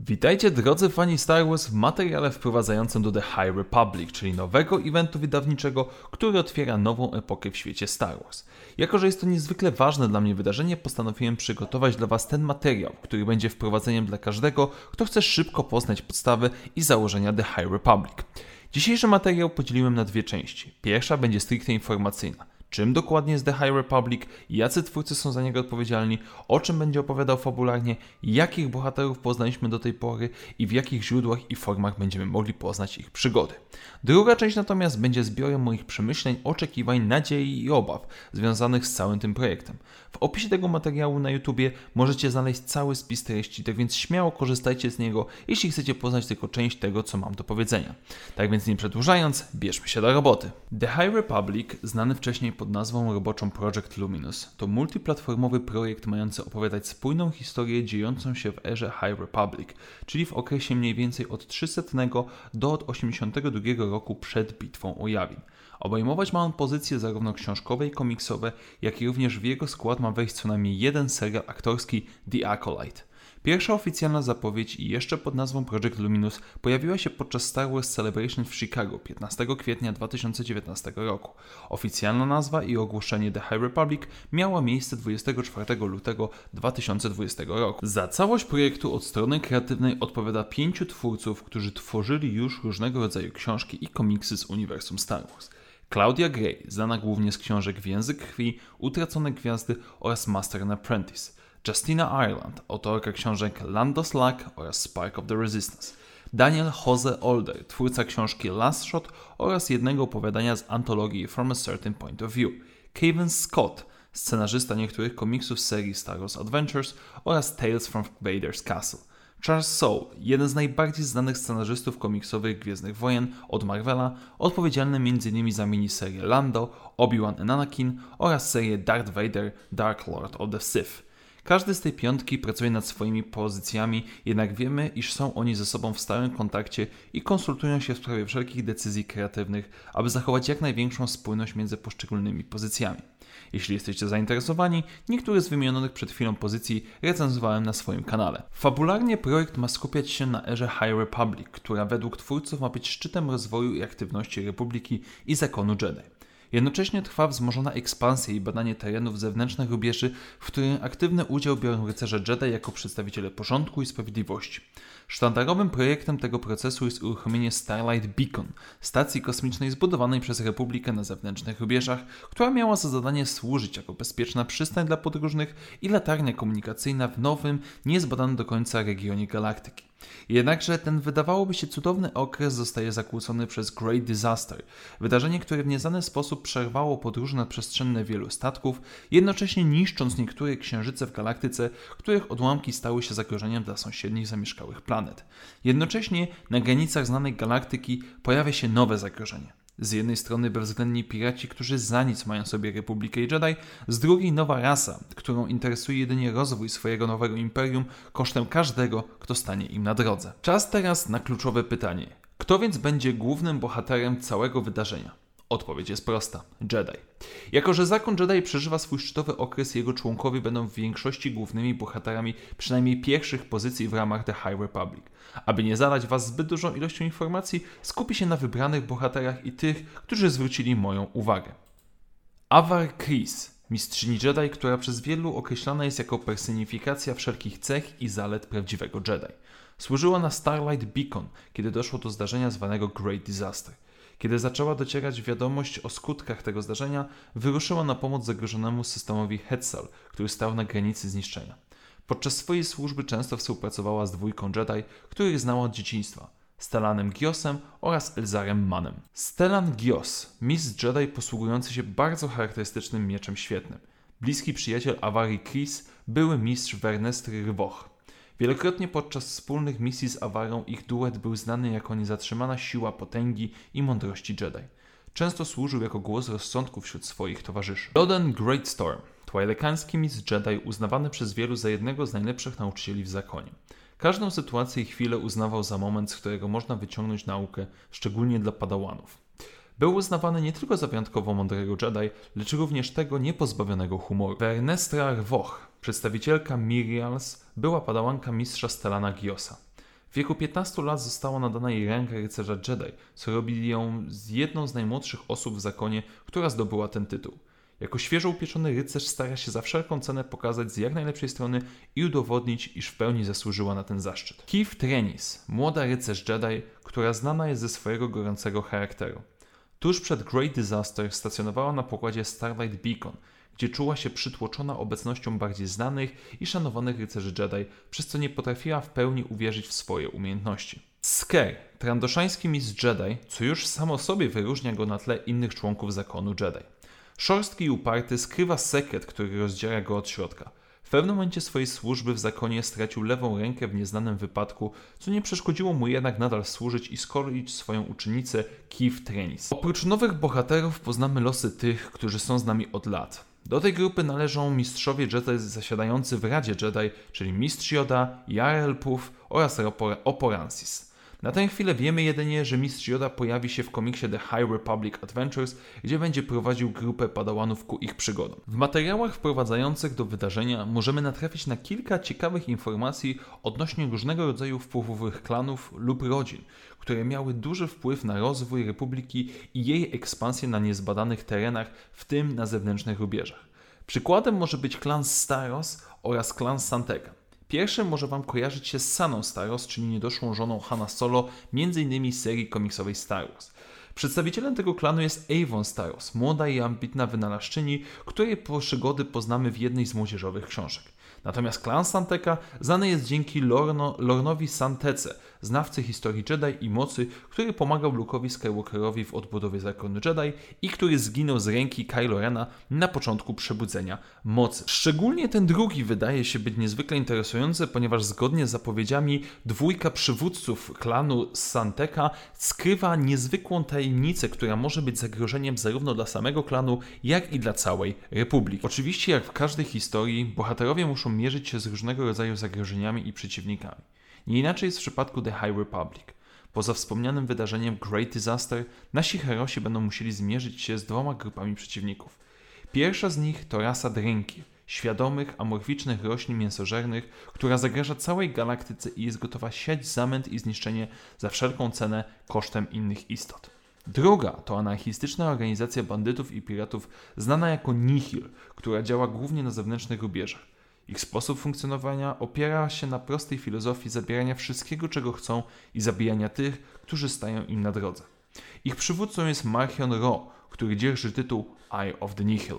Witajcie drodzy fani Star Wars w materiale wprowadzającym do The High Republic, czyli nowego eventu wydawniczego, który otwiera nową epokę w świecie Star Wars. Jako, że jest to niezwykle ważne dla mnie wydarzenie, postanowiłem przygotować dla Was ten materiał, który będzie wprowadzeniem dla każdego, kto chce szybko poznać podstawy i założenia The High Republic. Dzisiejszy materiał podzieliłem na dwie części. Pierwsza będzie stricte informacyjna czym dokładnie jest The High Republic, jacy twórcy są za niego odpowiedzialni, o czym będzie opowiadał fabularnie, jakich bohaterów poznaliśmy do tej pory i w jakich źródłach i formach będziemy mogli poznać ich przygody. Druga część natomiast będzie zbiorem moich przemyśleń, oczekiwań, nadziei i obaw związanych z całym tym projektem. W opisie tego materiału na YouTubie możecie znaleźć cały spis treści, tak więc śmiało korzystajcie z niego, jeśli chcecie poznać tylko część tego, co mam do powiedzenia. Tak więc nie przedłużając, bierzmy się do roboty. The High Republic, znany wcześniej pod nazwą roboczą Project Luminous, to multiplatformowy projekt mający opowiadać spójną historię dziejącą się w erze High Republic, czyli w okresie mniej więcej od 300 do od 82 roku przed bitwą o Yavin. Obejmować ma on pozycje zarówno książkowe i komiksowe, jak i również w jego skład ma wejść co najmniej jeden serial aktorski The Acolyte. Pierwsza oficjalna zapowiedź jeszcze pod nazwą Project Luminous pojawiła się podczas Star Wars Celebration w Chicago 15 kwietnia 2019 roku. Oficjalna nazwa i ogłoszenie The High Republic miała miejsce 24 lutego 2020 roku. Za całość projektu od strony kreatywnej odpowiada pięciu twórców, którzy tworzyli już różnego rodzaju książki i komiksy z uniwersum Star Wars. Claudia Gray, znana głównie z książek W Język Krwi, Utracone Gwiazdy oraz Master and Apprentice. Justina Ireland, autorka książek Landos Luck oraz Spark of the Resistance. Daniel Jose Older, twórca książki Last Shot oraz jednego opowiadania z antologii From a Certain Point of View. Kevin Scott, scenarzysta niektórych komiksów serii Star Wars Adventures oraz Tales from Vader's Castle. Charles Soule, jeden z najbardziej znanych scenarzystów komiksowych Gwiezdnych Wojen od Marvela, odpowiedzialny m.in. za miniserię Lando, Obi-Wan and Anakin oraz serię Darth Vader Dark Lord of the Sith. Każdy z tej piątki pracuje nad swoimi pozycjami, jednak wiemy, iż są oni ze sobą w stałym kontakcie i konsultują się w sprawie wszelkich decyzji kreatywnych, aby zachować jak największą spójność między poszczególnymi pozycjami. Jeśli jesteście zainteresowani, niektóre z wymienionych przed chwilą pozycji recenzowałem na swoim kanale. Fabularnie projekt ma skupiać się na erze High Republic, która według twórców ma być szczytem rozwoju i aktywności Republiki i zakonu Jedi. Jednocześnie trwa wzmożona ekspansja i badanie terenów zewnętrznych rubieży, w którym aktywny udział biorą rycerze Jedi jako przedstawiciele porządku i sprawiedliwości. Sztandarowym projektem tego procesu jest uruchomienie Starlight Beacon, stacji kosmicznej zbudowanej przez Republikę na zewnętrznych rubieżach, która miała za zadanie służyć jako bezpieczna przystań dla podróżnych i latarnia komunikacyjna w nowym, niezbadanym do końca regionie galaktyki. Jednakże ten wydawałoby się cudowny okres zostaje zakłócony przez Great Disaster, wydarzenie, które w nieznany sposób przerwało podróże nadprzestrzenne wielu statków, jednocześnie niszcząc niektóre księżyce w galaktyce, których odłamki stały się zagrożeniem dla sąsiednich zamieszkałych planet. Jednocześnie na granicach znanej galaktyki pojawia się nowe zagrożenie. Z jednej strony bezwzględni piraci, którzy za nic mają sobie Republikę i Jedi, z drugiej nowa rasa, którą interesuje jedynie rozwój swojego nowego imperium kosztem każdego, kto stanie im na drodze. Czas teraz na kluczowe pytanie. Kto więc będzie głównym bohaterem całego wydarzenia? Odpowiedź jest prosta: Jedi. Jako, że zakon Jedi przeżywa swój szczytowy okres, jego członkowie będą w większości głównymi bohaterami przynajmniej pierwszych pozycji w ramach The High Republic. Aby nie zadać Was zbyt dużą ilością informacji, skupi się na wybranych bohaterach i tych, którzy zwrócili moją uwagę. Avar Kris, mistrzyni Jedi, która przez wielu określana jest jako personifikacja wszelkich cech i zalet prawdziwego Jedi. Służyła na Starlight Beacon, kiedy doszło do zdarzenia zwanego Great Disaster. Kiedy zaczęła docierać wiadomość o skutkach tego zdarzenia, wyruszyła na pomoc zagrożonemu systemowi Hetzel, który stał na granicy zniszczenia. Podczas swojej służby często współpracowała z dwójką Jedi, których znała od dzieciństwa. Stellanem Giosem oraz Elzarem Manem. Stellan Gios, mistrz Jedi posługujący się bardzo charakterystycznym mieczem świetnym. Bliski przyjaciel Avari Kris, były mistrz Wernestry Rwoch. Wielokrotnie podczas wspólnych misji z Awarą ich duet był znany jako niezatrzymana siła potęgi i mądrości Jedi. Często służył jako głos rozsądku wśród swoich towarzyszy. Joden Greatstorm, twilekański mistrz Jedi uznawany przez wielu za jednego z najlepszych nauczycieli w zakonie. Każdą sytuację i chwilę uznawał za moment, z którego można wyciągnąć naukę, szczególnie dla padałanów. był uznawany nie tylko za wyjątkowo mądrego Jedi, lecz również tego niepozbawionego humoru. Vernestra Rwoch, przedstawicielka Mirials, była padałanka mistrza Stellana Giosa. W wieku 15 lat została nadana jej ręka rycerza Jedi, co robi ją z jedną z najmłodszych osób w zakonie, która zdobyła ten tytuł. Jako świeżo upieczony rycerz stara się za wszelką cenę pokazać z jak najlepszej strony i udowodnić, iż w pełni zasłużyła na ten zaszczyt. Keith Trenis, młoda rycerz Jedi, która znana jest ze swojego gorącego charakteru. Tuż przed Great Disaster stacjonowała na pokładzie Starlight Beacon, gdzie czuła się przytłoczona obecnością bardziej znanych i szanowanych rycerzy Jedi, przez co nie potrafiła w pełni uwierzyć w swoje umiejętności. Sker, trandoszański mistrz Jedi, co już samo sobie wyróżnia go na tle innych członków zakonu Jedi. Szorstki i uparty skrywa sekret, który rozdziera go od środka. W pewnym momencie swojej służby w zakonie stracił lewą rękę w nieznanym wypadku, co nie przeszkodziło mu jednak nadal służyć i skolić swoją uczennicę Keith Trenis. Oprócz nowych bohaterów poznamy losy tych, którzy są z nami od lat. Do tej grupy należą mistrzowie Jedi zasiadający w Radzie Jedi, czyli mistrz Yoda, Jarel Puf oraz Oporansis. Na tę chwilę wiemy jedynie, że Mistrz Yoda pojawi się w komiksie The High Republic Adventures, gdzie będzie prowadził grupę padałanów ku ich przygodom. W materiałach wprowadzających do wydarzenia możemy natrafić na kilka ciekawych informacji odnośnie różnego rodzaju wpływowych klanów lub rodzin, które miały duży wpływ na rozwój Republiki i jej ekspansję na niezbadanych terenach, w tym na zewnętrznych rubieżach. Przykładem może być klan Staros oraz klan Santeka. Pierwszym może Wam kojarzyć się z Saną Staros, czyli niedoszłą żoną Hanna Solo, m.in. z serii komiksowej Star Wars. Przedstawicielem tego klanu jest Avon Staros, młoda i ambitna wynalazczyni, której przygody poznamy w jednej z młodzieżowych książek. Natomiast klan Santeka znany jest dzięki Lorno, Lornowi Santece, znawcy historii Jedi i mocy, który pomagał Luke'owi Skywalkerowi w odbudowie zakonu Jedi i który zginął z ręki Kylo Rena na początku przebudzenia mocy. Szczególnie ten drugi wydaje się być niezwykle interesujący, ponieważ zgodnie z zapowiedziami dwójka przywódców klanu Santeka skrywa niezwykłą tajemnicę, która może być zagrożeniem zarówno dla samego klanu, jak i dla całej Republiki. Oczywiście, jak w każdej historii, bohaterowie muszą mierzyć się z różnego rodzaju zagrożeniami i przeciwnikami. Nie inaczej jest w przypadku The High Republic. Poza wspomnianym wydarzeniem Great Disaster, nasi herosi będą musieli zmierzyć się z dwoma grupami przeciwników. Pierwsza z nich to rasa Drinki, świadomych, amorficznych roślin mięsożernych, która zagraża całej galaktyce i jest gotowa siać zamęt i zniszczenie za wszelką cenę kosztem innych istot. Druga to anarchistyczna organizacja bandytów i piratów znana jako Nihil, która działa głównie na zewnętrznych rubieżach. Ich sposób funkcjonowania opiera się na prostej filozofii zabierania wszystkiego, czego chcą i zabijania tych, którzy stają im na drodze. Ich przywódcą jest Marchion Ro, który dzierży tytuł Eye of the Nihil.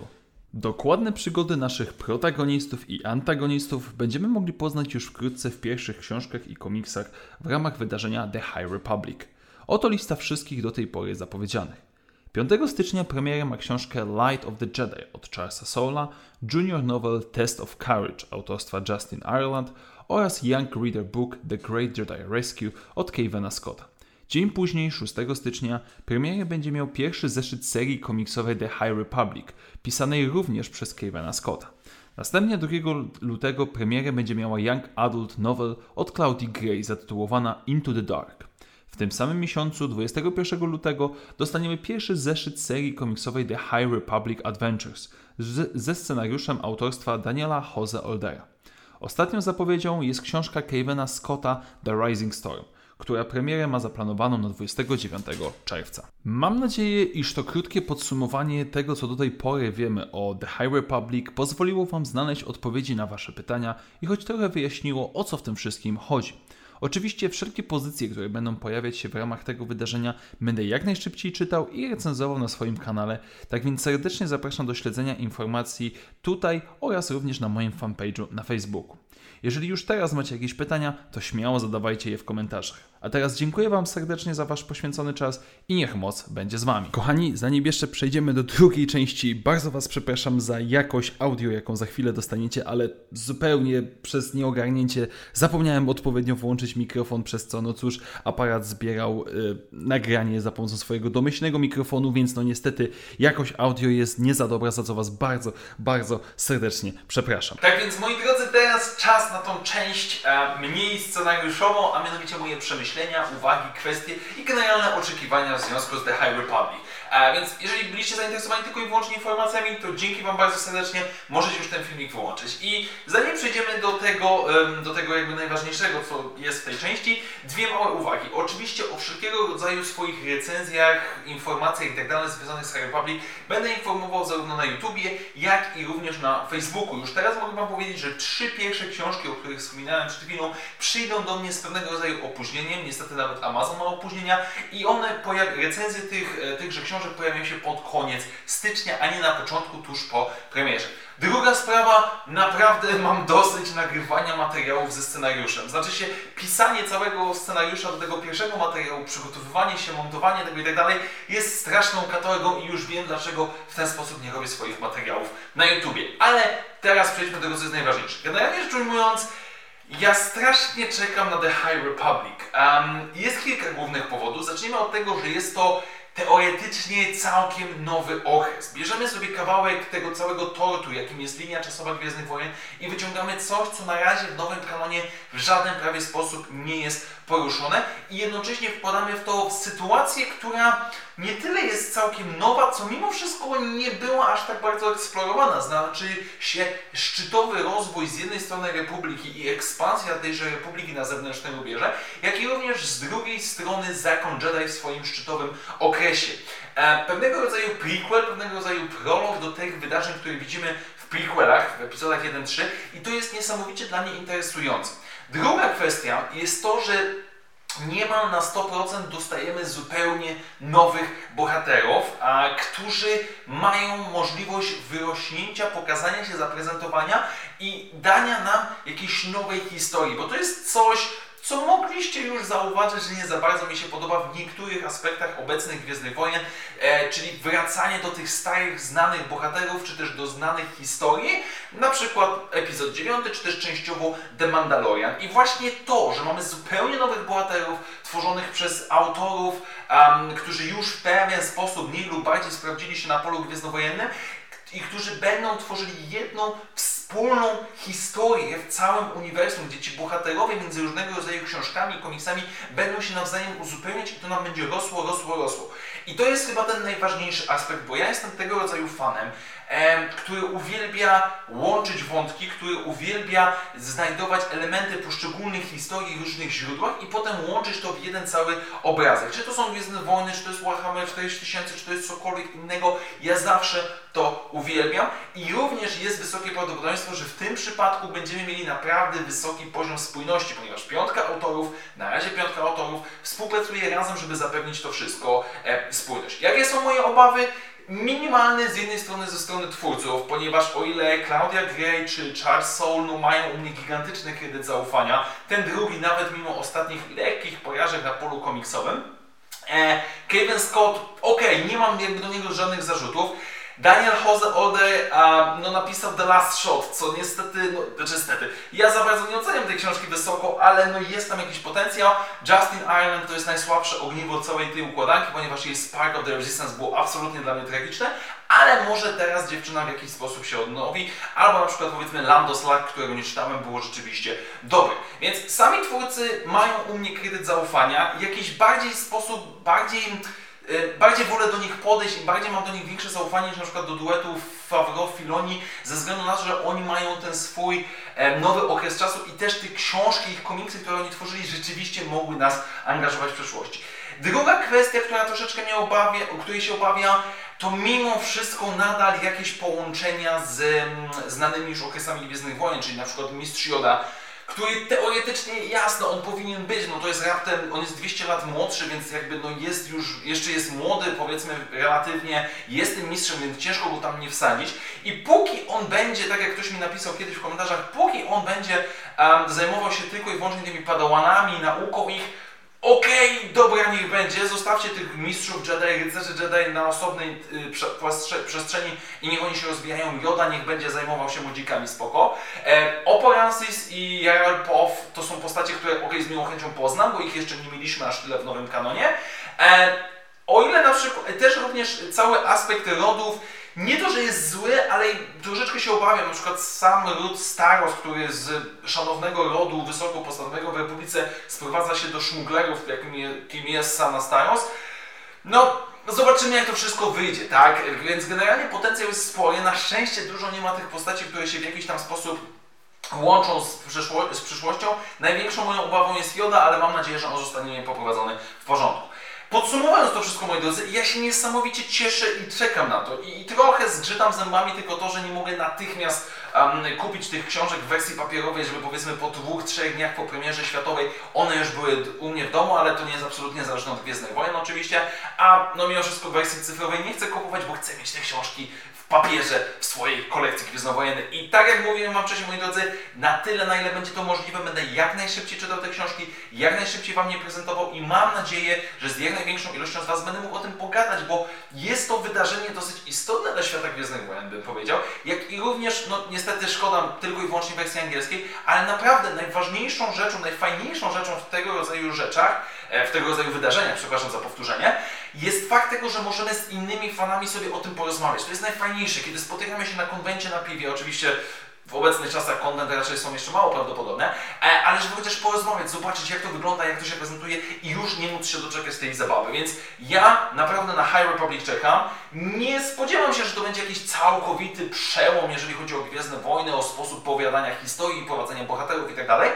Dokładne przygody naszych protagonistów i antagonistów będziemy mogli poznać już wkrótce w pierwszych książkach i komiksach w ramach wydarzenia The High Republic. Oto lista wszystkich do tej pory zapowiedzianych. 5 stycznia premierę ma książkę Light of the Jedi od Charlesa Soula, junior novel Test of Courage autorstwa Justin Ireland oraz Young Reader Book The Great Jedi Rescue od Kevina Scotta. Dzień później, 6 stycznia, premierę będzie miał pierwszy zeszyt serii komiksowej The High Republic, pisanej również przez Kevina Scotta. Następnie 2 lutego premierę będzie miała Young Adult Novel od Claudii Gray zatytułowana Into the Dark. W tym samym miesiącu, 21 lutego, dostaniemy pierwszy zeszyt serii komiksowej The High Republic Adventures z, ze scenariuszem autorstwa Daniela Jose Oldera. Ostatnią zapowiedzią jest książka Kevina Scotta The Rising Storm, która premierę ma zaplanowaną na 29 czerwca. Mam nadzieję, iż to krótkie podsumowanie tego, co do tej pory wiemy o The High Republic, pozwoliło Wam znaleźć odpowiedzi na Wasze pytania i choć trochę wyjaśniło, o co w tym wszystkim chodzi. Oczywiście wszelkie pozycje, które będą pojawiać się w ramach tego wydarzenia, będę jak najszybciej czytał i recenzował na swoim kanale. Tak więc serdecznie zapraszam do śledzenia informacji tutaj oraz również na moim fanpage'u na Facebooku. Jeżeli już teraz macie jakieś pytania, to śmiało zadawajcie je w komentarzach. A teraz dziękuję Wam serdecznie za Wasz poświęcony czas i niech moc będzie z Wami. Kochani, zanim jeszcze przejdziemy do drugiej części, bardzo Was przepraszam za jakość audio, jaką za chwilę dostaniecie, ale zupełnie przez nieogarnięcie zapomniałem odpowiednio włączyć mikrofon, przez co, no cóż, aparat zbierał y, nagranie za pomocą swojego domyślnego mikrofonu, więc no niestety jakość audio jest nie za dobra, za co Was bardzo, bardzo serdecznie przepraszam. Tak więc, moi drodzy, teraz czas na tą część e, mniej scenariuszową, a mianowicie moje przemyślenia, uwagi, kwestie i generalne oczekiwania w związku z The High Republic. E, więc jeżeli byliście zainteresowani tylko i wyłącznie informacjami, to dzięki Wam bardzo serdecznie. Możecie już ten filmik wyłączyć. I zanim przejdziemy do tego, do tego jakby najważniejszego, co jest w tej części, dwie małe uwagi. Oczywiście o wszelkiego rodzaju swoich recenzjach, informacjach i tak dalej związanych z Harry Public będę informował zarówno na YouTubie, jak i również na Facebooku. Już teraz mogę Wam powiedzieć, że trzy pierwsze książki, o których wspominałem przed chwilą, przyjdą do mnie z pewnego rodzaju opóźnieniem. Niestety nawet Amazon ma opóźnienia i one, recenzje tych, e, tychże książek pojawią się pod koniec stycznia, a nie na początku, tuż po premierze. Druga sprawa, naprawdę mam dosyć nagrywania materiałów ze scenariuszem. Znaczy się, pisanie całego scenariusza do tego pierwszego materiału, przygotowywanie się, montowanie tego i tak dalej jest straszną katorgą i już wiem dlaczego w ten sposób nie robię swoich materiałów na YouTubie. Ale teraz przejdźmy do tego, co jest najważniejsze. Generalnie rzecz ujmując, ja strasznie czekam na The High Republic. Um, jest kilka głównych powodów. Zacznijmy od tego, że jest to teoretycznie całkiem nowy okres. Bierzemy sobie kawałek tego całego tortu, jakim jest linia czasowa Gwiezdnych Wojen i wyciągamy coś, co na razie w nowym kanonie w żaden prawie sposób nie jest poruszone i jednocześnie wkładamy w to sytuację, która nie tyle jest całkiem nowa, co mimo wszystko nie była aż tak bardzo eksplorowana. Znaczy się szczytowy rozwój z jednej strony Republiki i ekspansja tejże Republiki na zewnętrznym rubieże, jak i również z drugiej strony zakon Jedi w swoim szczytowym okresie. E, pewnego rodzaju prequel, pewnego rodzaju prolog do tych wydarzeń, które widzimy w prequelach, w epizodach 1-3 i to jest niesamowicie dla mnie interesujące. Druga kwestia jest to, że niemal na 100% dostajemy zupełnie nowych bohaterów, a, którzy mają możliwość wyrośnięcia, pokazania się, zaprezentowania i dania nam jakiejś nowej historii, bo to jest coś, co mogliście już zauważyć, że nie za bardzo mi się podoba w niektórych aspektach obecnych Gwiezdnych Wojen, e, czyli wracanie do tych starych, znanych bohaterów, czy też do znanych historii, na przykład epizod 9, czy też częściowo The Mandalorian. I właśnie to, że mamy zupełnie nowych bohaterów, tworzonych przez autorów, um, którzy już w pewien sposób mniej lub bardziej sprawdzili się na polu gwiezdnowojennym, i którzy będą tworzyli jedną wspólną historię w całym uniwersum, gdzie ci bohaterowie między różnego rodzaju książkami komiksami będą się nawzajem uzupełniać i to nam będzie rosło, rosło, rosło. I to jest chyba ten najważniejszy aspekt, bo ja jestem tego rodzaju fanem, który uwielbia łączyć wątki, który uwielbia znajdować elementy poszczególnych historii w różnych źródłach i potem łączyć to w jeden cały obrazek. Czy to są Gwiezdne Wojny, czy to jest Warhammer 4000, czy to jest cokolwiek innego, ja zawsze to uwielbiam i również jest wysokie prawdopodobieństwo, że w tym przypadku będziemy mieli naprawdę wysoki poziom spójności, ponieważ piątka autorów, na razie piątka autorów współpracuje razem, żeby zapewnić to wszystko e, spójność. Jakie są moje obawy? minimalny z jednej strony ze strony twórców, ponieważ o ile Claudia Gray czy Charles Soule no, mają u mnie gigantyczny kredyt zaufania, ten drugi nawet mimo ostatnich lekkich porażek na polu komiksowym, e, Kevin Scott, ok, nie mam jakby do niego żadnych zarzutów, Daniel Jose Older no, napisał The Last Shot, co niestety, no, znaczy niestety, ja za bardzo nie oceniam tej książki wysoko, ale no, jest tam jakiś potencjał. Justin Ireland to jest najsłabsze ogniwo całej tej układanki, ponieważ jej Spark of the Resistance było absolutnie dla mnie tragiczne, ale może teraz dziewczyna w jakiś sposób się odnowi, albo na przykład powiedzmy Lando Slack, którego nie czytałem, było rzeczywiście dobre. Więc sami twórcy mają u mnie kredyt zaufania, jakiś bardziej sposób, bardziej bardziej wolę do nich podejść i bardziej mam do nich większe zaufanie niż na przykład do duetów Favreau, Filoni, ze względu na to, że oni mają ten swój nowy okres czasu i też te książki, ich komiksy, które oni tworzyli, rzeczywiście mogły nas angażować w przeszłości. Druga kwestia, która troszeczkę mnie obawia, o której się obawia, to mimo wszystko nadal jakieś połączenia z mm, znanymi już okresami Gwiezdnych Wojen, czyli na przykład Mistrz Yoda, który teoretycznie jasno on powinien być, no to jest raptem, on jest 200 lat młodszy, więc jakby no jest już, jeszcze jest młody, powiedzmy relatywnie, jest tym mistrzem, więc ciężko go tam nie wsadzić. I póki on będzie, tak jak ktoś mi napisał kiedyś w komentarzach, póki on będzie um, zajmował się tylko i wyłącznie tymi padałanami, nauką ich, Okej, okay, dobra, niech będzie. Zostawcie tych mistrzów Jedi, rycerzy Jedi na osobnej y, przestrzeni i niech oni się rozwijają. Yoda niech będzie zajmował się młodzikami, spoko. E, Oporansis i Jarl Pow to są postacie, które ok, z miłą chęcią poznam, bo ich jeszcze nie mieliśmy aż tyle w nowym kanonie. E, o ile na przykład, też również cały aspekt rodów nie to, że jest zły, ale troszeczkę się obawiam. Na przykład sam ród Staros, który z szanownego rodu wysoko postawionego w Republice sprowadza się do szmuglerów, jakim jest sama Staros. No, zobaczymy jak to wszystko wyjdzie, tak? Więc generalnie potencjał jest spory. Na szczęście dużo nie ma tych postaci, które się w jakiś tam sposób łączą z, przyszło, z przyszłością. Największą moją obawą jest Joda, ale mam nadzieję, że on zostanie poprowadzony w porządku. Podsumowując to wszystko, moi drodzy, ja się niesamowicie cieszę i czekam na to. I, trochę zgrzytam zębami tylko to, że nie mogę natychmiast um, kupić tych książek w wersji papierowej, żeby powiedzmy po dwóch, trzech dniach po premierze światowej one już były u mnie w domu, ale to nie jest absolutnie zależne od Gwiezdnych Wojen oczywiście. A no mimo wszystko w wersji cyfrowej nie chcę kupować, bo chcę mieć te książki papierze w swojej kolekcji gwiezdnowojennej. I tak jak mówiłem Wam wcześniej, moi drodzy, na tyle, na ile będzie to możliwe, będę jak najszybciej czytał te książki, jak najszybciej Wam je prezentował i mam nadzieję, że z jak największą ilością z Was będę mógł o tym pogadać, bo jest to wydarzenie dosyć istotne dla świata Gwiezdnych Wojen, bym powiedział, jak i również, no niestety szkoda tylko i wyłącznie wersji angielskiej, ale naprawdę najważniejszą rzeczą, najfajniejszą rzeczą w tego rodzaju rzeczach, w tego rodzaju wydarzeniach, przepraszam za powtórzenie, jest fakt tego, że możemy z innymi fanami sobie o tym porozmawiać. To jest najfajniejsze, kiedy spotykamy się na konwencie na piwie, oczywiście w obecnych czasach content raczej są jeszcze mało prawdopodobne, e, ale żeby chociaż porozmawiać, zobaczyć jak to wygląda, jak to się prezentuje i już nie móc się doczekać tej zabawy. Więc ja naprawdę na High Republic czekam. Nie spodziewam się, że to będzie jakiś całkowity przełom, jeżeli chodzi o Gwiezdne Wojny, o sposób powiadania historii, prowadzenia bohaterów itd., tak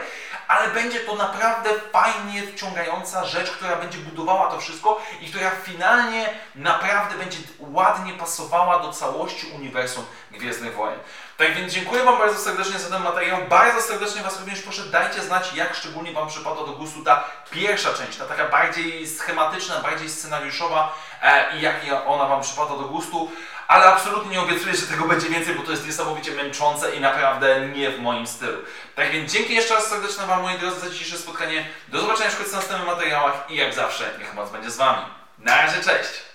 ale będzie to naprawdę fajnie wciągająca rzecz, która będzie budowała to wszystko i która finalnie naprawdę będzie ładnie pasowała do całości uniwersum Gwiezdnych Wojen. Tak więc dziękuję Wam bardzo serdecznie za ten materiał. Bardzo serdecznie Was również proszę, dajcie znać, jak szczególnie Wam przypada do gustu ta pierwsza część, ta taka bardziej schematyczna, bardziej scenariuszowa e, i jak ona Wam przypada do gustu. Ale absolutnie nie obiecuję, że tego będzie więcej, bo to jest niesamowicie męczące i naprawdę nie w moim stylu. Tak więc dzięki jeszcze raz serdeczne Wam, moi drodzy, za dzisiejsze spotkanie. Do zobaczenia w następnych materiałach i jak zawsze, niech moc będzie z Wami. Na razie, cześć!